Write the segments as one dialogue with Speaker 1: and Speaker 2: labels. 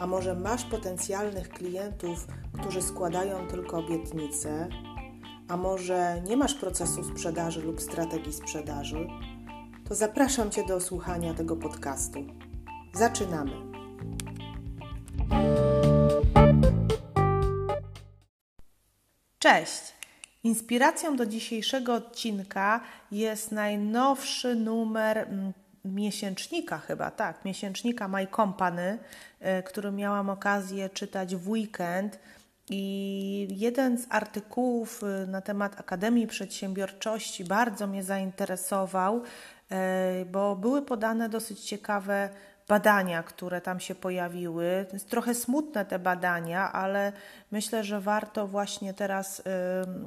Speaker 1: a może masz potencjalnych klientów, którzy składają tylko obietnice, a może nie masz procesu sprzedaży lub strategii sprzedaży, to zapraszam Cię do słuchania tego podcastu. Zaczynamy. Cześć! Inspiracją do dzisiejszego odcinka jest najnowszy numer mm, miesięcznika chyba, tak, miesięcznika My Company, y, który miałam okazję czytać w weekend. I jeden z artykułów y, na temat Akademii Przedsiębiorczości bardzo mnie zainteresował, y, bo były podane dosyć ciekawe badania, które tam się pojawiły. Trochę smutne te badania, ale myślę, że warto właśnie teraz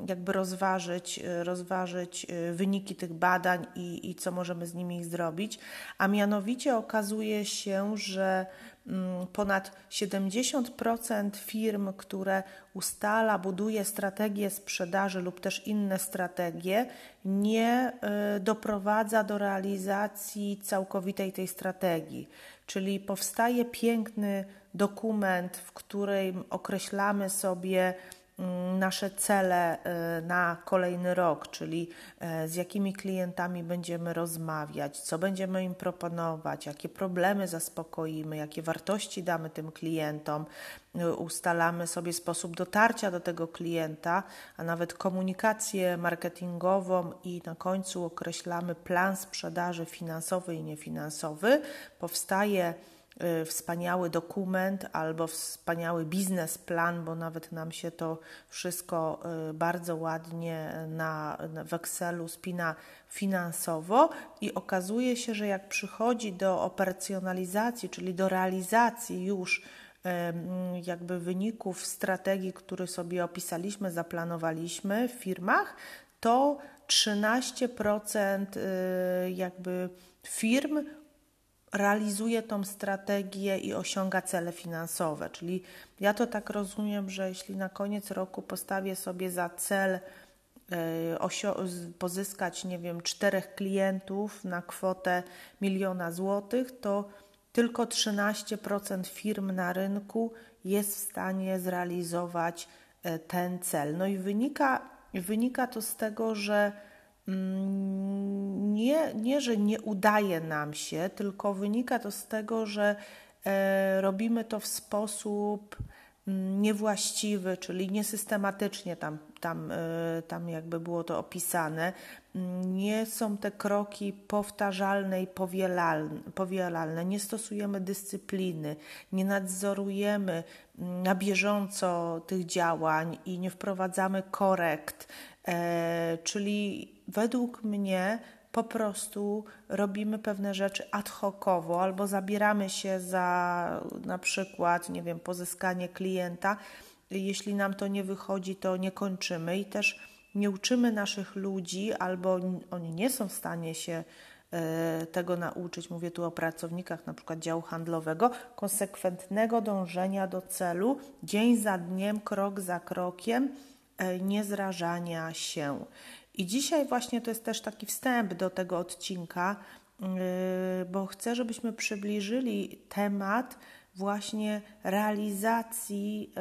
Speaker 1: jakby rozważyć, y, rozważyć y, wyniki tych badań i, i co możemy z nimi zrobić. A mianowicie okazuje się, że mm, ponad 70% firm, które ustala, buduje strategię sprzedaży lub też inne strategie, nie y, doprowadza do realizacji całkowitej tej strategii. Czyli powstaje piękny dokument, w którym określamy sobie mm, nasze cele y, na kolejny rok, czyli y, z jakimi klientami będziemy rozmawiać, co będziemy im proponować, jakie problemy zaspokoimy, jakie wartości damy tym klientom. Y, ustalamy sobie sposób dotarcia do tego klienta, a nawet komunikację marketingową i na końcu określamy plan sprzedaży finansowy i niefinansowy. Powstaje wspaniały dokument albo wspaniały biznesplan, bo nawet nam się to wszystko y, bardzo ładnie na, w Excelu spina finansowo i okazuje się, że jak przychodzi do operacjonalizacji, czyli do realizacji już jakby wyników strategii, które sobie opisaliśmy, zaplanowaliśmy w firmach, to 13% y, jakby firm realizuje tą strategię i osiąga cele finansowe. Czyli ja to tak rozumiem, że jeśli na koniec roku postawię sobie za cel e, pozyskać, nie wiem, czterech klientów na kwotę miliona złotych, to tylko 13% firm na rynku jest w stanie zrealizować e, ten cel. No i wynika, wynika to z tego, że nie, nie, że nie udaje nam się, tylko wynika to z tego, że e, robimy to w sposób mm, niewłaściwy, czyli niesystematycznie tam, tam, e, tam jakby było to opisane. Mm, nie są te kroki powtarzalne i powielalne, nie stosujemy dyscypliny, nie nadzorujemy na bieżąco tych działań i nie wprowadzamy korekt, e, czyli według mnie po prostu robimy pewne rzeczy ad hocowo albo zabieramy się za na przykład, nie wiem, pozyskanie klienta. Jeśli nam to nie wychodzi, to nie kończymy i też nie uczymy naszych ludzi albo oni nie są w stanie się e, tego nauczyć, mówię tu o pracownikach na przykład działu handlowego, konsekwentnego dążenia do celu, dzień za dniem, krok za krokiem, e, nie zrażania się. I dzisiaj właśnie to jest też taki wstęp do tego odcinka, yy, bo chcę, żebyśmy przybliżyli temat właśnie realizacji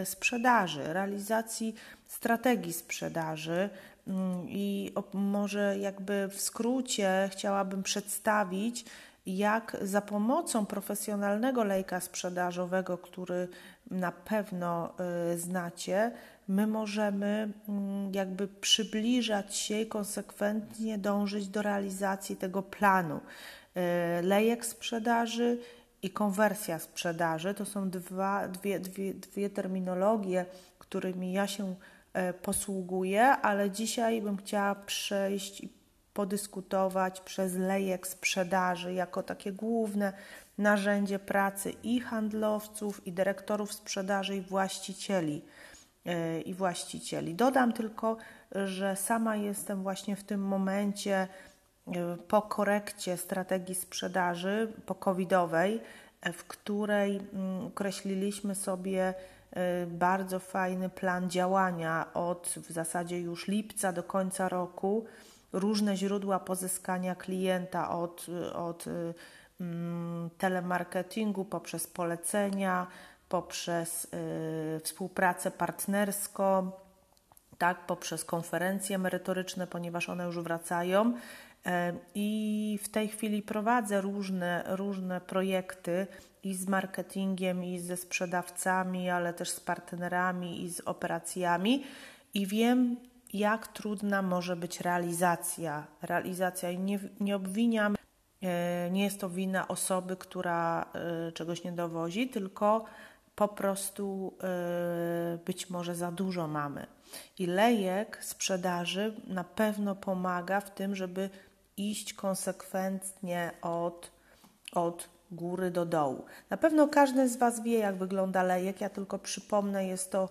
Speaker 1: yy, sprzedaży, realizacji strategii sprzedaży. Yy, I może jakby w skrócie chciałabym przedstawić, jak za pomocą profesjonalnego lejka sprzedażowego, który na pewno znacie, my możemy mm, jakby przybliżać się i konsekwentnie dążyć do realizacji tego planu. E, lejek sprzedaży i konwersja sprzedaży to są dwa, dwie, dwie, dwie terminologie, którymi ja się e, posługuję, ale dzisiaj bym chciała przejść i podyskutować przez lejek sprzedaży jako takie główne narzędzie pracy i handlowców, i dyrektorów sprzedaży, i właścicieli. I właścicieli. Dodam tylko, że sama jestem właśnie w tym momencie po korekcie strategii sprzedaży po covidowej, w której mm, określiliśmy sobie bardzo fajny plan działania od w zasadzie już lipca do końca roku, różne źródła pozyskania klienta od, od mm, telemarketingu poprzez polecenia, poprzez y, współpracę partnerską, tak, poprzez konferencje merytoryczne, ponieważ one już wracają, i w tej chwili prowadzę różne, różne projekty i z marketingiem, i ze sprzedawcami, ale też z partnerami i z operacjami, i wiem, jak trudna może być realizacja. Realizacja i nie, nie obwiniam, e, nie jest to wina osoby, która e, czegoś nie dowozi, tylko po prostu e, być może za dużo mamy. I lejek sprzedaży na pewno pomaga w tym, żeby iść konsekwentnie od, od góry do dołu. Na pewno każdy z Was wie, jak wygląda lejek. Ja tylko przypomnę, jest to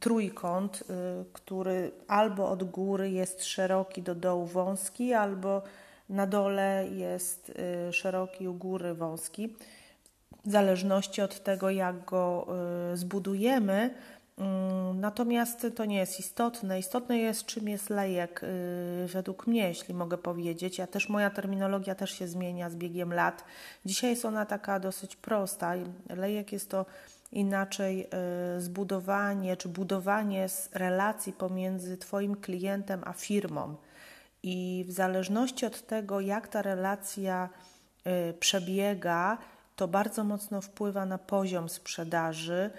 Speaker 1: trójkąt, y, który albo od góry jest szeroki, do dołu wąski, albo na dole jest y, szeroki, u góry wąski. W zależności od tego, jak go y, zbudujemy, Mm, natomiast to nie jest istotne. Istotne jest, czym jest lejek, y, według mnie, jeśli mogę powiedzieć. Ja też, moja terminologia też się zmienia z biegiem lat. Dzisiaj jest ona taka dosyć prosta. Lejek jest to inaczej y, zbudowanie czy budowanie relacji pomiędzy Twoim klientem a firmą. I w zależności od tego, jak ta relacja przebiega, to bardzo mocno wpływa na poziom sprzedaży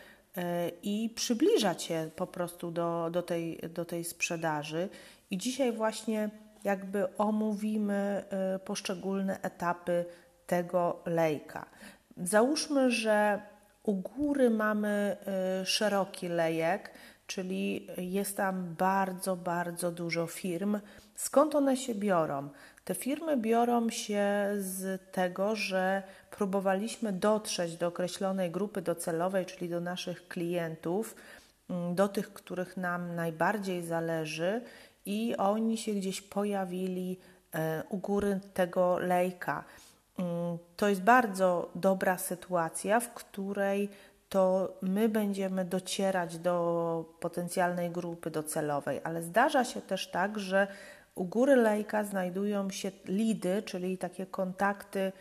Speaker 1: i przybliża Cię po prostu do, do, tej, do tej sprzedaży. I dzisiaj właśnie jakby omówimy e, poszczególne etapy tego lejka. Załóżmy, że u góry mamy e, szeroki lejek, czyli jest tam bardzo, bardzo dużo firm. Skąd one się biorą? Te firmy biorą się z tego, że próbowaliśmy dotrzeć do określonej grupy docelowej, czyli do naszych klientów, mm, do tych, których nam najbardziej zależy, i oni się gdzieś pojawili e, u góry tego lejka. Mm, to jest bardzo dobra sytuacja, w której to my będziemy docierać do potencjalnej grupy docelowej, ale zdarza się też tak, że u góry lejka znajdują się lidy, czyli takie kontakty,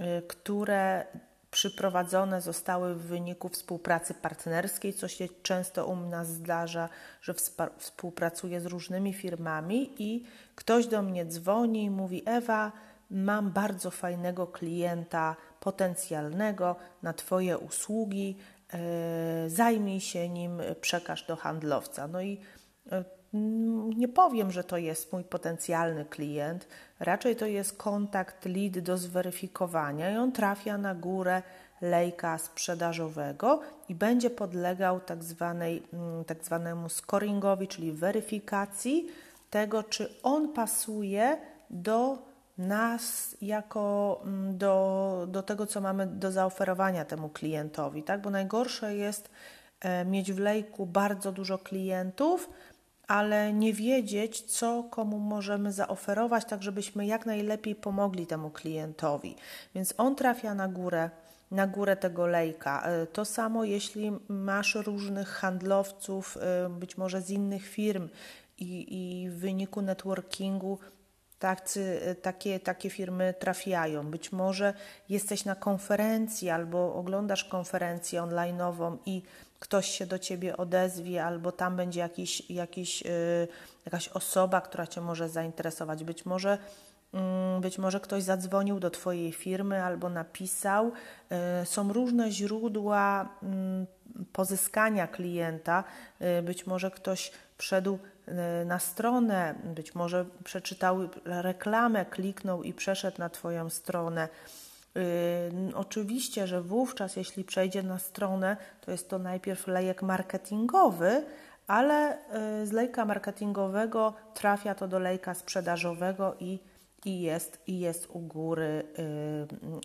Speaker 1: y, które przyprowadzone zostały w wyniku współpracy partnerskiej, co się często u nas zdarza, że współpracuję z różnymi firmami i ktoś do mnie dzwoni i mówi: Ewa, mam bardzo fajnego klienta potencjalnego na Twoje usługi, y, zajmij się nim, przekaż do handlowca. No i y, nie powiem, że to jest mój potencjalny klient, raczej to jest kontakt lead do zweryfikowania i on trafia na górę lejka sprzedażowego i będzie podlegał tak, zwanej, mm, tak zwanemu scoringowi, czyli weryfikacji tego, czy on pasuje do nas jako mm, do, do tego, co mamy do zaoferowania temu klientowi, tak? Bo najgorsze jest e, mieć w lejku bardzo dużo klientów, ale nie wiedzieć, co komu możemy zaoferować, tak żebyśmy jak najlepiej pomogli temu klientowi. Więc on trafia na górę, na górę tego lejka. E, to samo, jeśli masz różnych handlowców, e, być może z innych firm, i, i w wyniku networkingu tacy, takie, takie firmy trafiają. Być może jesteś na konferencji albo oglądasz konferencję online'ową i ktoś się do ciebie odezwie, albo tam będzie jakiś, jakiś, yy, jakaś osoba, która cię może zainteresować. Być może, yy, być może ktoś zadzwonił do twojej firmy albo napisał. Yy, są różne źródła mm, pozyskania klienta. Y, być może ktoś wszedł y, na stronę, być może przeczytał reklamę, kliknął i przeszedł na Twoją stronę. Oczywiście, że wówczas, jeśli przejdzie na stronę, to jest to najpierw lejek marketingowy, ale yy, z lejka marketingowego trafia to do lejka sprzedażowego i, i jest, i jest u, góry,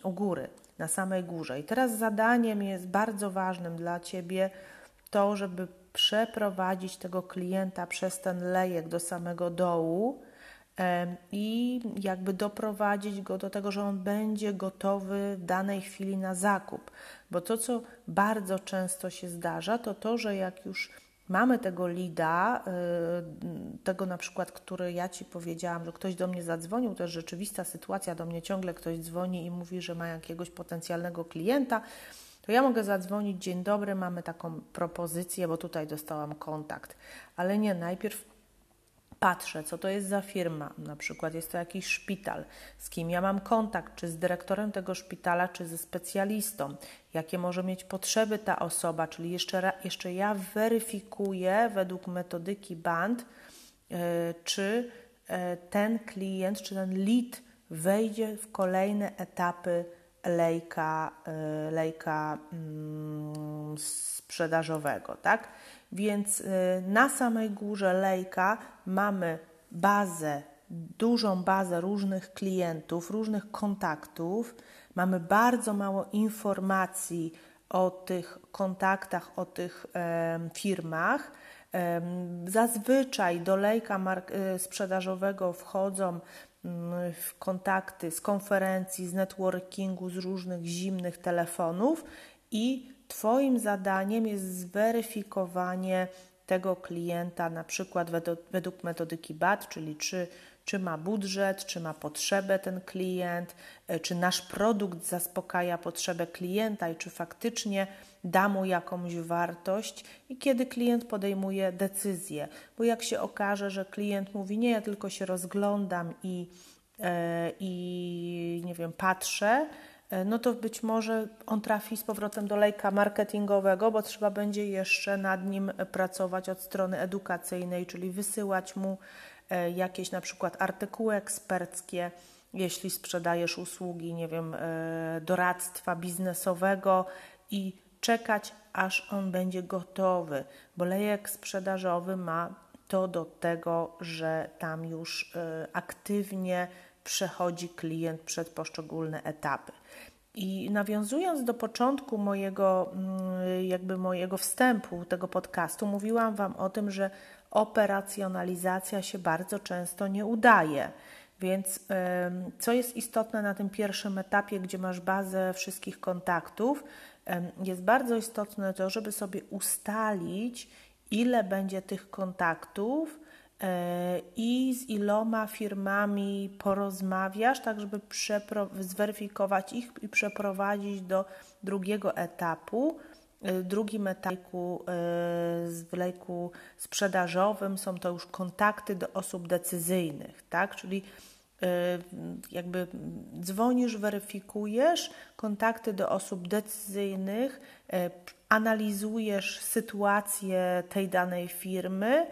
Speaker 1: u góry, na samej górze. I teraz zadaniem jest bardzo ważnym dla Ciebie to, żeby przeprowadzić tego klienta przez ten lejek do samego dołu i jakby doprowadzić go do tego, że on będzie gotowy w danej chwili na zakup. Bo to, co bardzo często się zdarza, to to, że jak już mamy tego lida, y, tego na przykład, który ja Ci powiedziałam, że ktoś do mnie zadzwonił, to jest rzeczywista sytuacja, do mnie ciągle ktoś dzwoni i mówi, że ma jakiegoś potencjalnego klienta, to ja mogę zadzwonić, dzień dobry, mamy taką propozycję, bo tutaj dostałam kontakt. Ale nie, najpierw patrzę, co to jest za firma, na przykład jest to jakiś szpital, z kim ja mam kontakt, czy z dyrektorem tego szpitala, czy ze specjalistą, jakie może mieć potrzeby ta osoba, czyli jeszcze, jeszcze ja weryfikuję według metodyki BAND, yy, czy yy, ten klient, czy ten lead wejdzie w kolejne etapy lejka, yy, lejka mm, sprzedażowego, tak? Więc y, na samej górze lejka mamy bazę, dużą bazę różnych klientów, różnych kontaktów. Mamy bardzo mało informacji o tych kontaktach, o tych e, firmach. E, zazwyczaj do lejka y, sprzedażowego wchodzą mm, w kontakty z konferencji, z networkingu, z różnych zimnych telefonów i Twoim zadaniem jest zweryfikowanie tego klienta, na przykład według, metodyki BAT, czyli czy, czy ma budżet, czy ma potrzebę ten klient, e, czy nasz produkt zaspokaja potrzebę klienta i czy faktycznie da mu jakąś wartość i kiedy klient podejmuje decyzję. Bo jak się okaże, że klient mówi: Nie, ja tylko się rozglądam i, yy, i nie wiem, patrzę E, no to być może on trafi z powrotem do lejka marketingowego, bo trzeba będzie jeszcze nad nim pracować od strony edukacyjnej, czyli wysyłać mu e, jakieś na przykład artykuły eksperckie, jeśli sprzedajesz usługi, nie wiem, e, doradztwa biznesowego i czekać, aż on będzie gotowy, bo lejek sprzedażowy ma to do tego, że tam już aktywnie przechodzi klient przez poszczególne etapy. I nawiązując do początku mojego, mm, jakby mojego wstępu tego podcastu, mówiłam Wam o tym, że operacjonalizacja się bardzo często nie udaje. Więc co jest istotne na tym pierwszym etapie, gdzie masz bazę wszystkich kontaktów, jest bardzo istotne to, żeby sobie ustalić, ile będzie tych kontaktów, i z iloma firmami porozmawiasz, tak żeby zweryfikować ich i przeprowadzić do drugiego etapu. E, drugim etapu e, w lejku sprzedażowym są to już kontakty do osób decyzyjnych, tak? Czyli jakby dzwonisz, weryfikujesz kontakty do osób decyzyjnych, analizujesz sytuację tej danej firmy,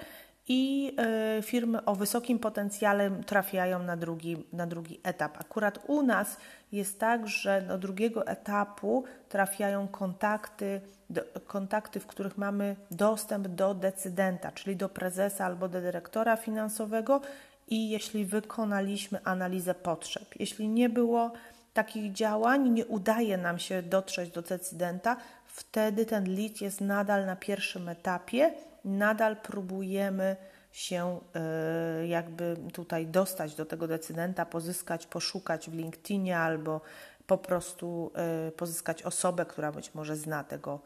Speaker 1: i e, firmy o wysokim potencjale trafiają na drugi, na drugi etap. Akurat u nas jest tak, że do drugiego etapu trafiają kontakty, kontakty, w których mamy dostęp do decydenta, czyli do prezesa albo do dyrektora finansowego i jeśli wykonaliśmy analizę potrzeb. Jeśli nie było takich działań, nie udaje nam się dotrzeć do decydenta, wtedy ten lead jest nadal na pierwszym etapie nadal próbujemy się e, jakby tutaj dostać do tego decydenta, pozyskać, poszukać w LinkedInie albo po prostu e, pozyskać osobę, która być może zna tego,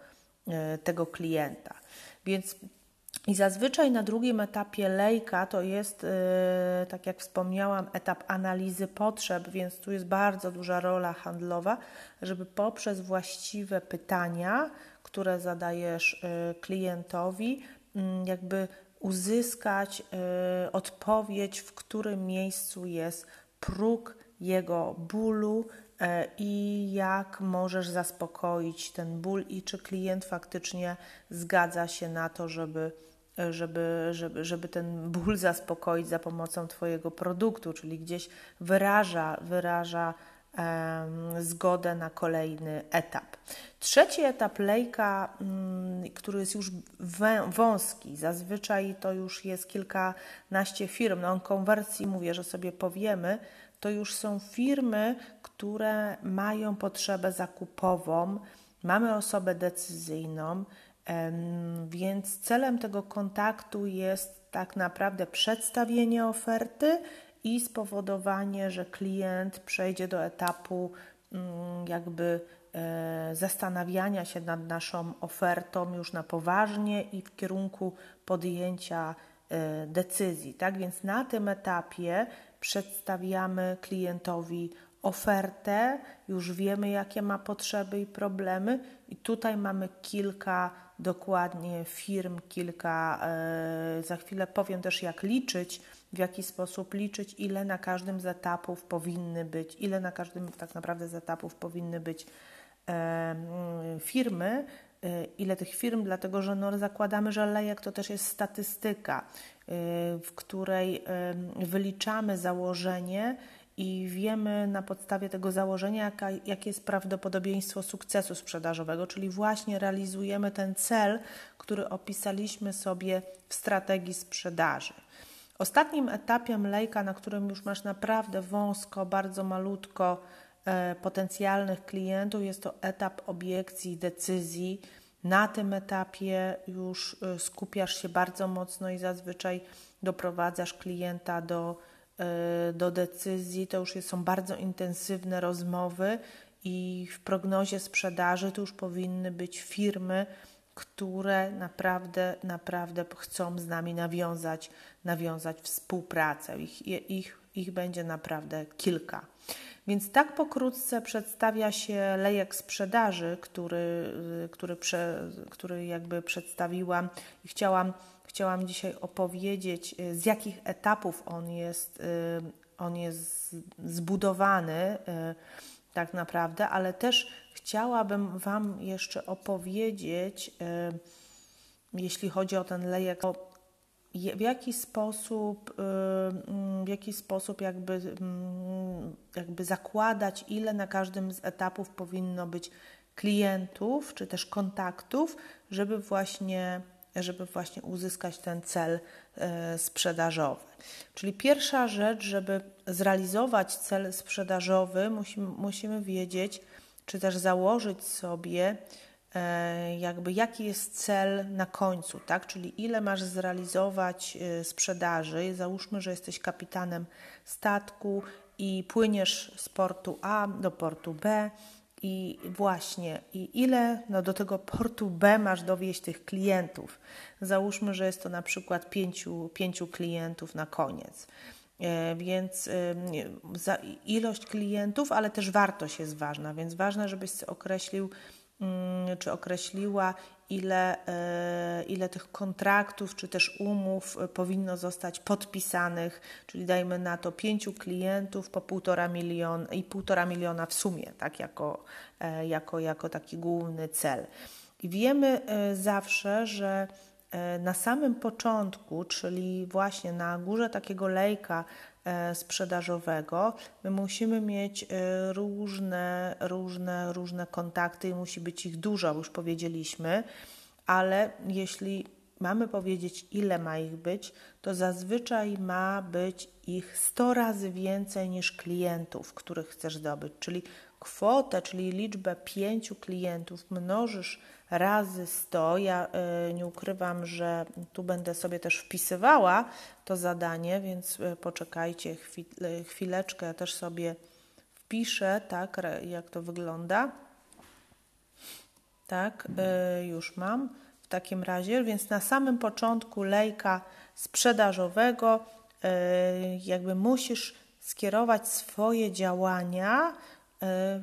Speaker 1: e, tego klienta. Więc i zazwyczaj na drugim etapie lejka to jest, tak jak wspomniałam, etap analizy potrzeb, więc tu jest bardzo duża rola handlowa, żeby poprzez właściwe pytania, które zadajesz klientowi, jakby uzyskać y, odpowiedź, w którym miejscu jest próg jego bólu y, i jak możesz zaspokoić ten ból i czy klient faktycznie zgadza się na to, żeby, żeby, żeby, żeby ten ból zaspokoić za pomocą Twojego produktu, czyli gdzieś wyraża, wyraża zgodę na kolejny etap. Trzeci etap lejka, mm, który jest już wąski, zazwyczaj to już jest kilkanaście firm. No, o konwersji mówię, że sobie powiemy, to już są firmy, które mają potrzebę zakupową, mamy osobę decyzyjną, więc celem tego kontaktu jest tak naprawdę przedstawienie oferty i spowodowanie, że klient przejdzie do etapu mm, jakby e, zastanawiania się nad naszą ofertą już na poważnie i w kierunku podjęcia e, decyzji. Tak więc na tym etapie przedstawiamy klientowi ofertę, już wiemy, jakie ma potrzeby i problemy, i tutaj mamy kilka dokładnie firm, kilka, e, za chwilę powiem też, jak liczyć, w jaki sposób liczyć, ile na każdym z etapów powinny być, ile na każdym tak naprawdę z etapów powinny być e, firmy, e, ile tych firm, dlatego że no, zakładamy, że lejek to też jest statystyka, w której wyliczamy założenie, i wiemy na podstawie tego założenia, jaka, jakie jest prawdopodobieństwo sukcesu sprzedażowego, czyli właśnie realizujemy ten cel, który opisaliśmy sobie w strategii sprzedaży. Ostatnim etapem lejka, na którym już masz naprawdę wąsko, bardzo malutko e, potencjalnych klientów, jest to etap obiekcji, decyzji. Na tym etapie już e, skupiasz się bardzo mocno i zazwyczaj doprowadzasz klienta do E, do decyzji, to już są bardzo intensywne rozmowy i w prognozie sprzedaży to już powinny być firmy, które naprawdę, naprawdę chcą z nami nawiązać, nawiązać współpracę. Ich, ich, ich będzie naprawdę kilka. Więc tak pokrótce przedstawia się lejek sprzedaży, który, który, prze, który jakby przedstawiłam i chciałam chciałam dzisiaj opowiedzieć, z jakich etapów on jest, on jest zbudowany y, tak naprawdę, ale też chciałabym Wam jeszcze opowiedzieć, jeśli chodzi o ten lejek, w jaki sposób, w jaki sposób jakby, mm, jakby zakładać, ile na każdym z etapów powinno być klientów, czy też kontaktów, żeby właśnie żeby właśnie uzyskać ten cel e, sprzedażowy. Czyli pierwsza rzecz, żeby zrealizować cel sprzedażowy, musimy, musimy wiedzieć, czy też założyć sobie, e, jakby jaki jest cel na końcu, tak? Czyli ile masz zrealizować e, sprzedaży. Załóżmy, że jesteś kapitanem statku i płyniesz z portu A do portu B i właśnie, i ile no, do tego portu B masz dowieść tych klientów? Załóżmy, że jest to na przykład pięciu, pięciu klientów na koniec. E, więc ilość klientów, ale też wartość jest ważna, więc ważne, żebyś określił, mm, czy określiła, ile, e, ile tych kontraktów czy też umów e, powinno zostać podpisanych, czyli dajmy na to pięciu klientów po półtora miliona i półtora miliona w sumie, tak jako, jako, jako taki główny cel. I wiemy zawsze, że na samym początku, czyli właśnie na górze takiego lejka sprzedażowego, my musimy mieć różne, różne, różne kontakty i musi być ich dużo, już powiedzieliśmy, ale jeśli mamy powiedzieć, ile ma ich być, to zazwyczaj ma być ich 100 razy więcej niż klientów, których chcesz zdobyć. Czyli kwotę, czyli liczbę pięciu klientów mnożysz razy 100. Ja y, nie ukrywam, że tu będę sobie też wpisywała to zadanie, więc y, poczekajcie y, chwileczkę, ja też sobie wpiszę, tak, jak to wygląda. Tak, już mam w takim razie, więc na samym początku lejka sprzedażowego jakby musisz skierować swoje działania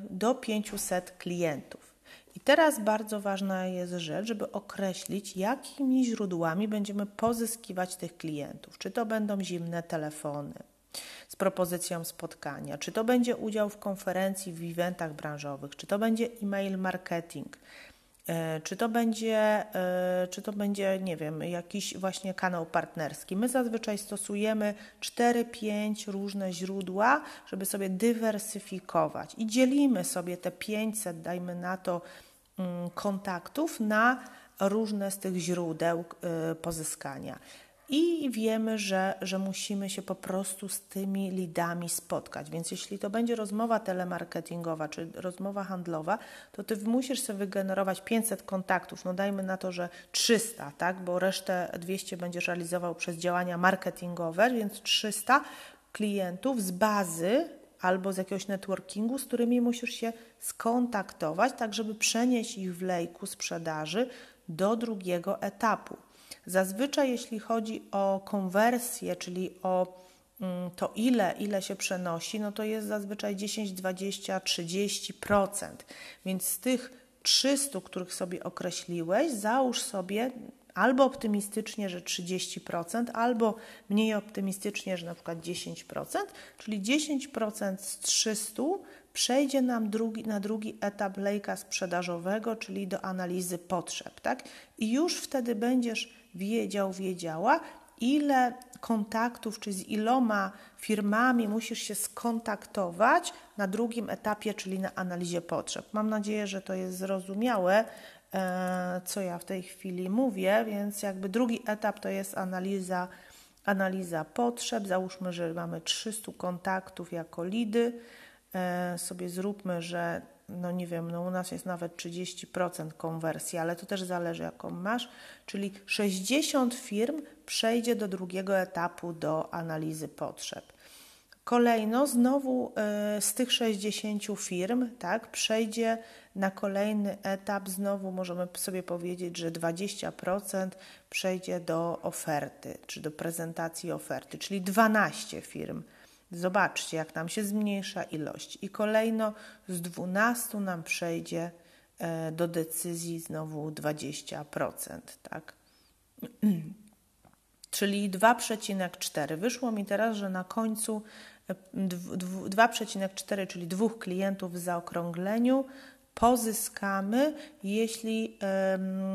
Speaker 1: do 500 klientów. I teraz bardzo ważna jest rzecz, żeby określić, jakimi źródłami będziemy pozyskiwać tych klientów. Czy to będą zimne telefony, z propozycją spotkania, czy to będzie udział w konferencji, w eventach branżowych, czy to będzie e-mail marketing, czy to będzie, e, czy to będzie, nie wiem, jakiś właśnie kanał partnerski. My zazwyczaj stosujemy 4-5 różne źródła, żeby sobie dywersyfikować i dzielimy sobie te 500, dajmy na to, mm, kontaktów na różne z tych źródeł e, pozyskania. I wiemy, że, że musimy się po prostu z tymi lidami spotkać. Więc jeśli to będzie rozmowa telemarketingowa czy rozmowa handlowa, to ty musisz sobie wygenerować 500 kontaktów. No dajmy na to, że 300, tak? bo resztę 200 będziesz realizował przez działania marketingowe, więc 300 klientów z bazy albo z jakiegoś networkingu, z którymi musisz się skontaktować, tak żeby przenieść ich w lejku sprzedaży do drugiego etapu. Zazwyczaj, jeśli chodzi o konwersję, czyli o mm, to ile, ile się przenosi, no to jest zazwyczaj 10, 20, 30%. Więc z tych 300, których sobie określiłeś, załóż sobie albo optymistycznie, że 30%, albo mniej optymistycznie, że na przykład 10%, czyli 10% z 300 przejdzie nam drugi, na drugi etap lejka sprzedażowego, czyli do analizy potrzeb, tak? I już wtedy będziesz wiedział, wiedziała, ile kontaktów, czy z iloma firmami musisz się skontaktować na drugim etapie, czyli na analizie potrzeb. Mam nadzieję, że to jest zrozumiałe, e, co ja w tej chwili mówię, więc jakby drugi etap to jest analiza, analiza potrzeb. Załóżmy, że mamy 300 kontaktów jako lidy. E, sobie zróbmy, że no nie wiem, no u nas jest nawet 30% konwersji, ale to też zależy jaką masz, czyli 60 firm przejdzie do drugiego etapu do analizy potrzeb. Kolejno znowu y, z tych 60 firm tak, przejdzie na kolejny etap, znowu możemy sobie powiedzieć, że 20% przejdzie do oferty, czy do prezentacji oferty, czyli 12 firm Zobaczcie, jak nam się zmniejsza ilość. I kolejno z 12 nam przejdzie e, do decyzji znowu 20%, tak? Czyli 2,4. Wyszło mi teraz, że na końcu 2,4, e, czyli dwóch klientów w zaokrągleniu pozyskamy, jeśli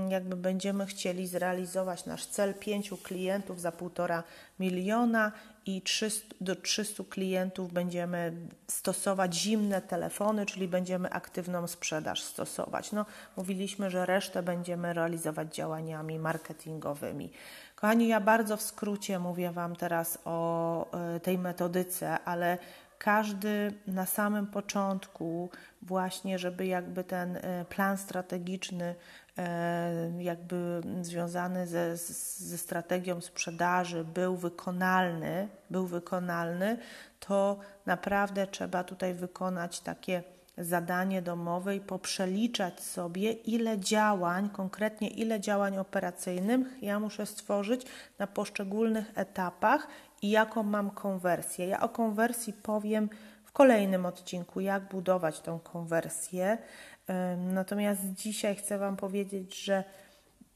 Speaker 1: jakby będziemy chcieli zrealizować nasz cel pięciu klientów za półtora miliona i 300, do 300 klientów będziemy stosować zimne telefony, czyli będziemy aktywną sprzedaż stosować. No, mówiliśmy, że resztę będziemy realizować działaniami marketingowymi. Kochani, ja bardzo w skrócie mówię Wam teraz o e, tej metodyce, ale każdy na samym początku, właśnie, żeby jakby ten e, plan strategiczny, jakby związany ze, ze strategią sprzedaży, był wykonalny, był wykonalny, to naprawdę trzeba tutaj wykonać takie zadanie domowe i poprzeliczać sobie, ile działań, konkretnie ile działań operacyjnych ja muszę stworzyć na poszczególnych etapach i jaką mam konwersję. Ja o konwersji powiem w kolejnym odcinku, jak budować tą konwersję. Natomiast dzisiaj chcę Wam powiedzieć, że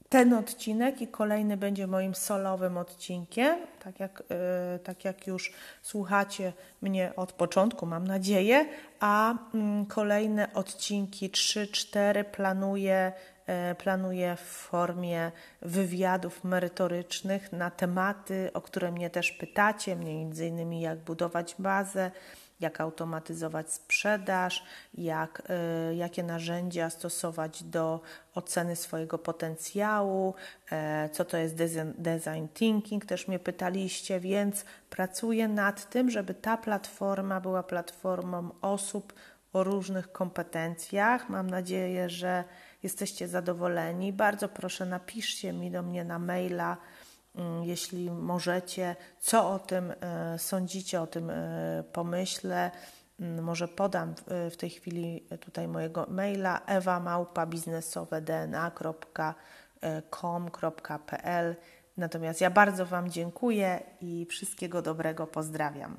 Speaker 1: ten odcinek i kolejny będzie moim solowym odcinkiem, tak jak, yy, tak jak już słuchacie mnie od początku, mam nadzieję, a yy, kolejne odcinki 3-4 planuję E, planuję w formie wywiadów merytorycznych na tematy, o które mnie też pytacie, między innymi jak budować bazę, jak automatyzować sprzedaż, jak, y, jakie narzędzia stosować do oceny swojego potencjału, y, co to jest design thinking, też mnie pytaliście, więc pracuję nad tym, żeby ta platforma była platformą osób o różnych kompetencjach. Mam nadzieję, że jesteście zadowoleni. Bardzo proszę, napiszcie mi do mnie na maila, mm, jeśli możecie, co o tym e, sądzicie, o tym e, pomyślę. Mm, może podam w tej chwili tutaj mojego maila ewamałpa.biznesowedna.com.pl Natomiast ja bardzo Wam dziękuję i wszystkiego dobrego pozdrawiam.